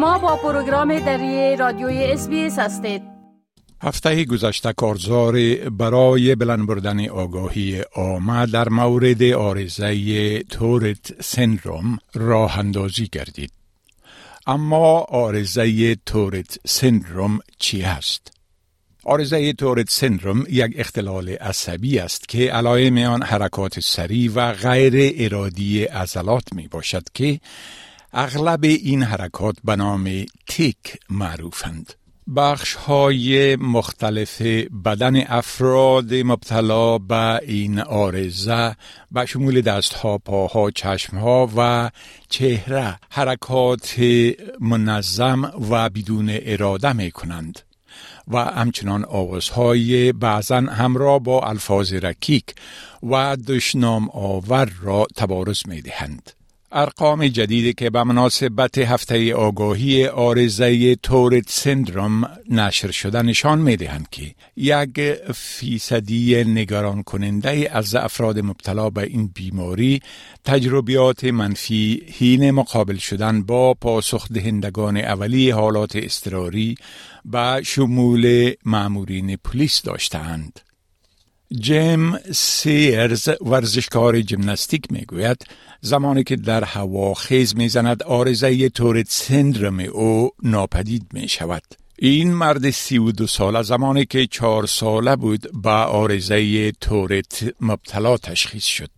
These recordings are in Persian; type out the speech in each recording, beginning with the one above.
شما با پروگرام دری رادیوی SBS هستید هفته گذشته کارزار برای بلند بردن آگاهی عامه در مورد عارضه Tourette syndrome راه اندازی گردید. اما عارضه Tourette syndrome چی است؟ عارضه Tourette syndrome یک اختلال عصبی است که علائم آن حرکات سریع و غیر ارادی عضلات می باشد که اغلب این حرکات به نام تیک معروفند. بخش های مختلف بدن افراد مبتلا به این آرزه به شمول دستها، پاها، چشمها و چهره حرکات منظم و بدون اراده می کنند. و همچنان آوازهای بعضا همراه با الفاظ رکیک و دشنام آور را تبارز می دهند. ارقام جدیدی که به مناسبت هفته آگاهی آرزه تورت سندروم نشر شده نشان می دهند که یک فیصدی نگران کننده از افراد مبتلا به این بیماری تجربیات منفی هین مقابل شدن با پاسخ دهندگان اولی حالات استراری به شمول معمورین پلیس داشتند. جیم سیرز ورزشکار جمناستیک می گوید زمانی که در هوا خیز می‌زند آرزه تورت سندرم او ناپدید می شود. این مرد سی و دو ساله زمانی که چهار ساله بود با آرزه تورت مبتلا تشخیص شد.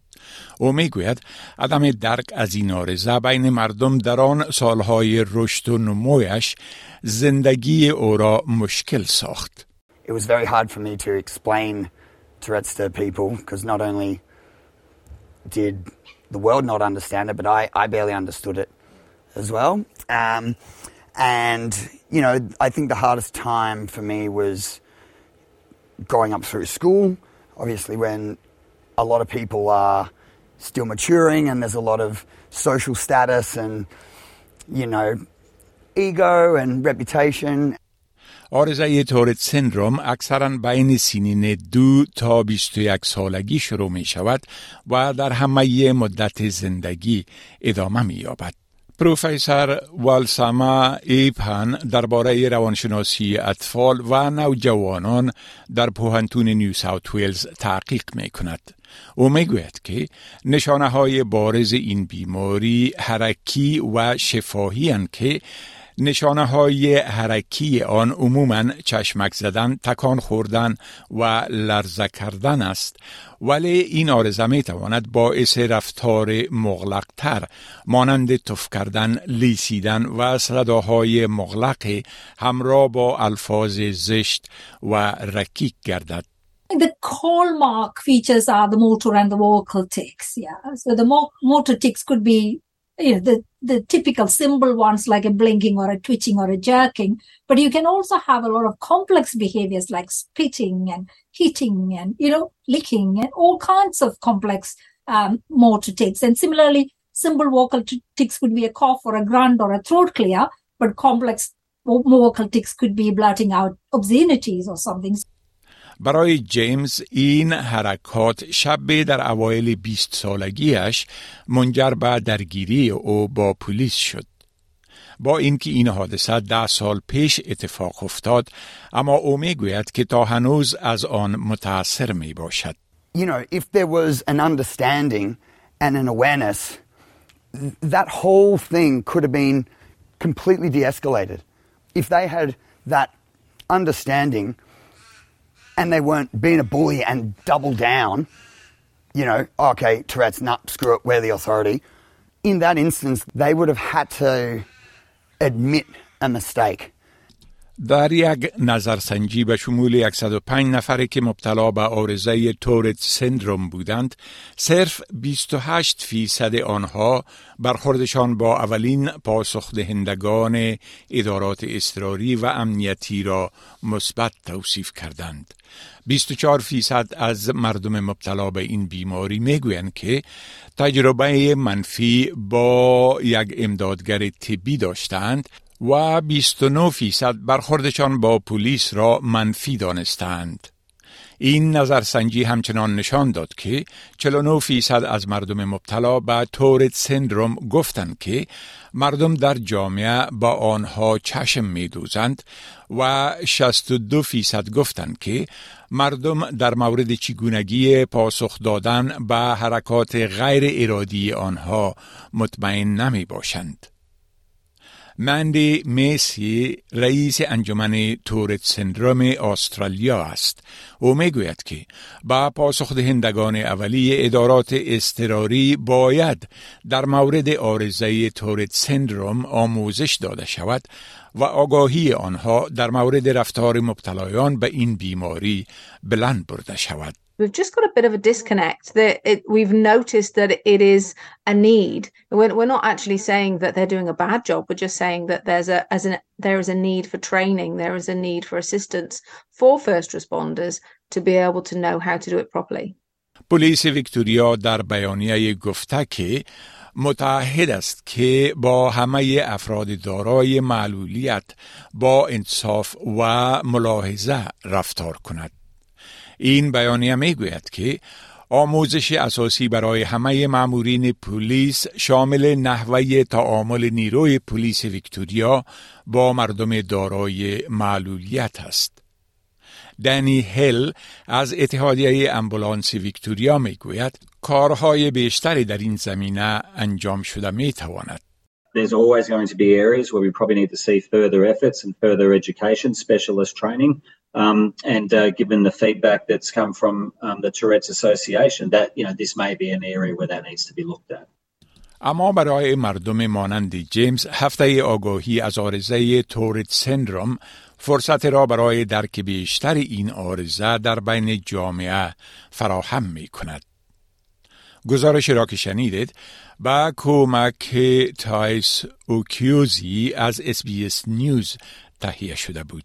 او می‌گوید عدم درک از این آرزه بین مردم در آن سالهای رشد و نمویش زندگی او را مشکل ساخت. It was very hard for me to explain Tourette's to people because not only did the world not understand it, but I, I barely understood it as well. Um, and, you know, I think the hardest time for me was growing up through school, obviously, when a lot of people are still maturing and there's a lot of social status and, you know, ego and reputation. آرزه تورت سندروم اکثرا بین سینین دو تا 21 سالگی شروع می شود و در همه مدت زندگی ادامه می یابد. پروفسور والساما ایپن درباره روانشناسی اطفال و نوجوانان در پوهنتون نیو ساوت ویلز تحقیق می کند. او می گوید که نشانه های بارز این بیماری حرکی و شفاهی که نشانه های حرکی آن عموما چشمک زدن، تکان خوردن و لرزه کردن است ولی این آرزه می تواند باعث رفتار مغلقتر مانند تف کردن، لیسیدن و صداهای مغلق همراه با الفاظ زشت و رکیک گردد. The hallmark features are the motor and the vocal tics. Yeah, so the motor tics could be you know, the, the typical simple ones like a blinking or a twitching or a jerking. But you can also have a lot of complex behaviors like spitting and hitting and, you know, licking and all kinds of complex um, motor tics. And similarly, simple vocal tics could be a cough or a grunt or a throat clear, but complex vocal tics could be blurting out obscenities or something. برای جیمز این حرکات شب در اوایل 20 سالگیش منجر به درگیری او با پلیس شد. با اینکه این حادثه ده سال پیش اتفاق افتاد اما او می‌گوید که تا هنوز از آن متاثر می باشد. You know, if there was an understanding and an awareness, that whole thing could have been completely de-escalated. If they had that understanding and they weren't being a bully and double down, you know, okay, Tourette's, nut, screw it, we're the authority. In that instance, they would have had to admit a mistake. در یک نظرسنجی به شمول 105 نفره که مبتلا به آرزه تورت سندروم بودند صرف 28 فیصد آنها برخوردشان با اولین پاسخ دهندگان ادارات اضطراری و امنیتی را مثبت توصیف کردند. 24 فیصد از مردم مبتلا به این بیماری می‌گویند که تجربه منفی با یک امدادگر طبی داشتند و 29 فیصد برخوردشان با پلیس را منفی دانستند. این نظرسنجی همچنان نشان داد که 49 فیصد از مردم مبتلا به تورت سندروم گفتند که مردم در جامعه با آنها چشم می دوزند و 62 فیصد گفتند که مردم در مورد چگونگی پاسخ دادن به حرکات غیر ارادی آنها مطمئن نمی باشند. مندی میسی رئیس انجمن تورت سندروم استرالیا است. او می‌گوید که با پاسخ دهندگان اولیه ادارات استراری باید در مورد آرزه تورت سندروم آموزش داده شود و آگاهی آنها در مورد رفتار مبتلایان به این بیماری بلند برده شود. we've just got a bit of a disconnect that it, we've noticed that it is a need we're, we're not actually saying that they're doing a bad job we're just saying that there's a as an there is a need for training there is a need for assistance for first responders to be able to know how to do it properly پلیس ویکتوریا در بیانیه گفته که متعهد است که با همه افراد دارای معلولیت با انصاف و ملاحظه رفتار کند. این بیانیه می گوید که آموزش اساسی برای همه مامورین پلیس شامل نحوه تعامل نیروی پلیس ویکتوریا با مردم دارای معلولیت است. دنی هل از اتحادیه امبولانس ویکتوریا می گوید کارهای بیشتری در این زمینه انجام شده می تواند. There's always going to be areas where we probably need to see further efforts and further education, specialist training. Um, and uh, given the feedback that's come from um, the Tourette's Association, that you know this may be an area where that needs to be looked at. اما برای مردم مانند جیمز هفته آگاهی از آرزه تورت سندروم فرصت را برای درک بیشتر این آرزه در بین جامعه فراهم می کند. گزارش را که شنیدید با کمک تایس اوکیوزی از SBS News تهیه شده بود.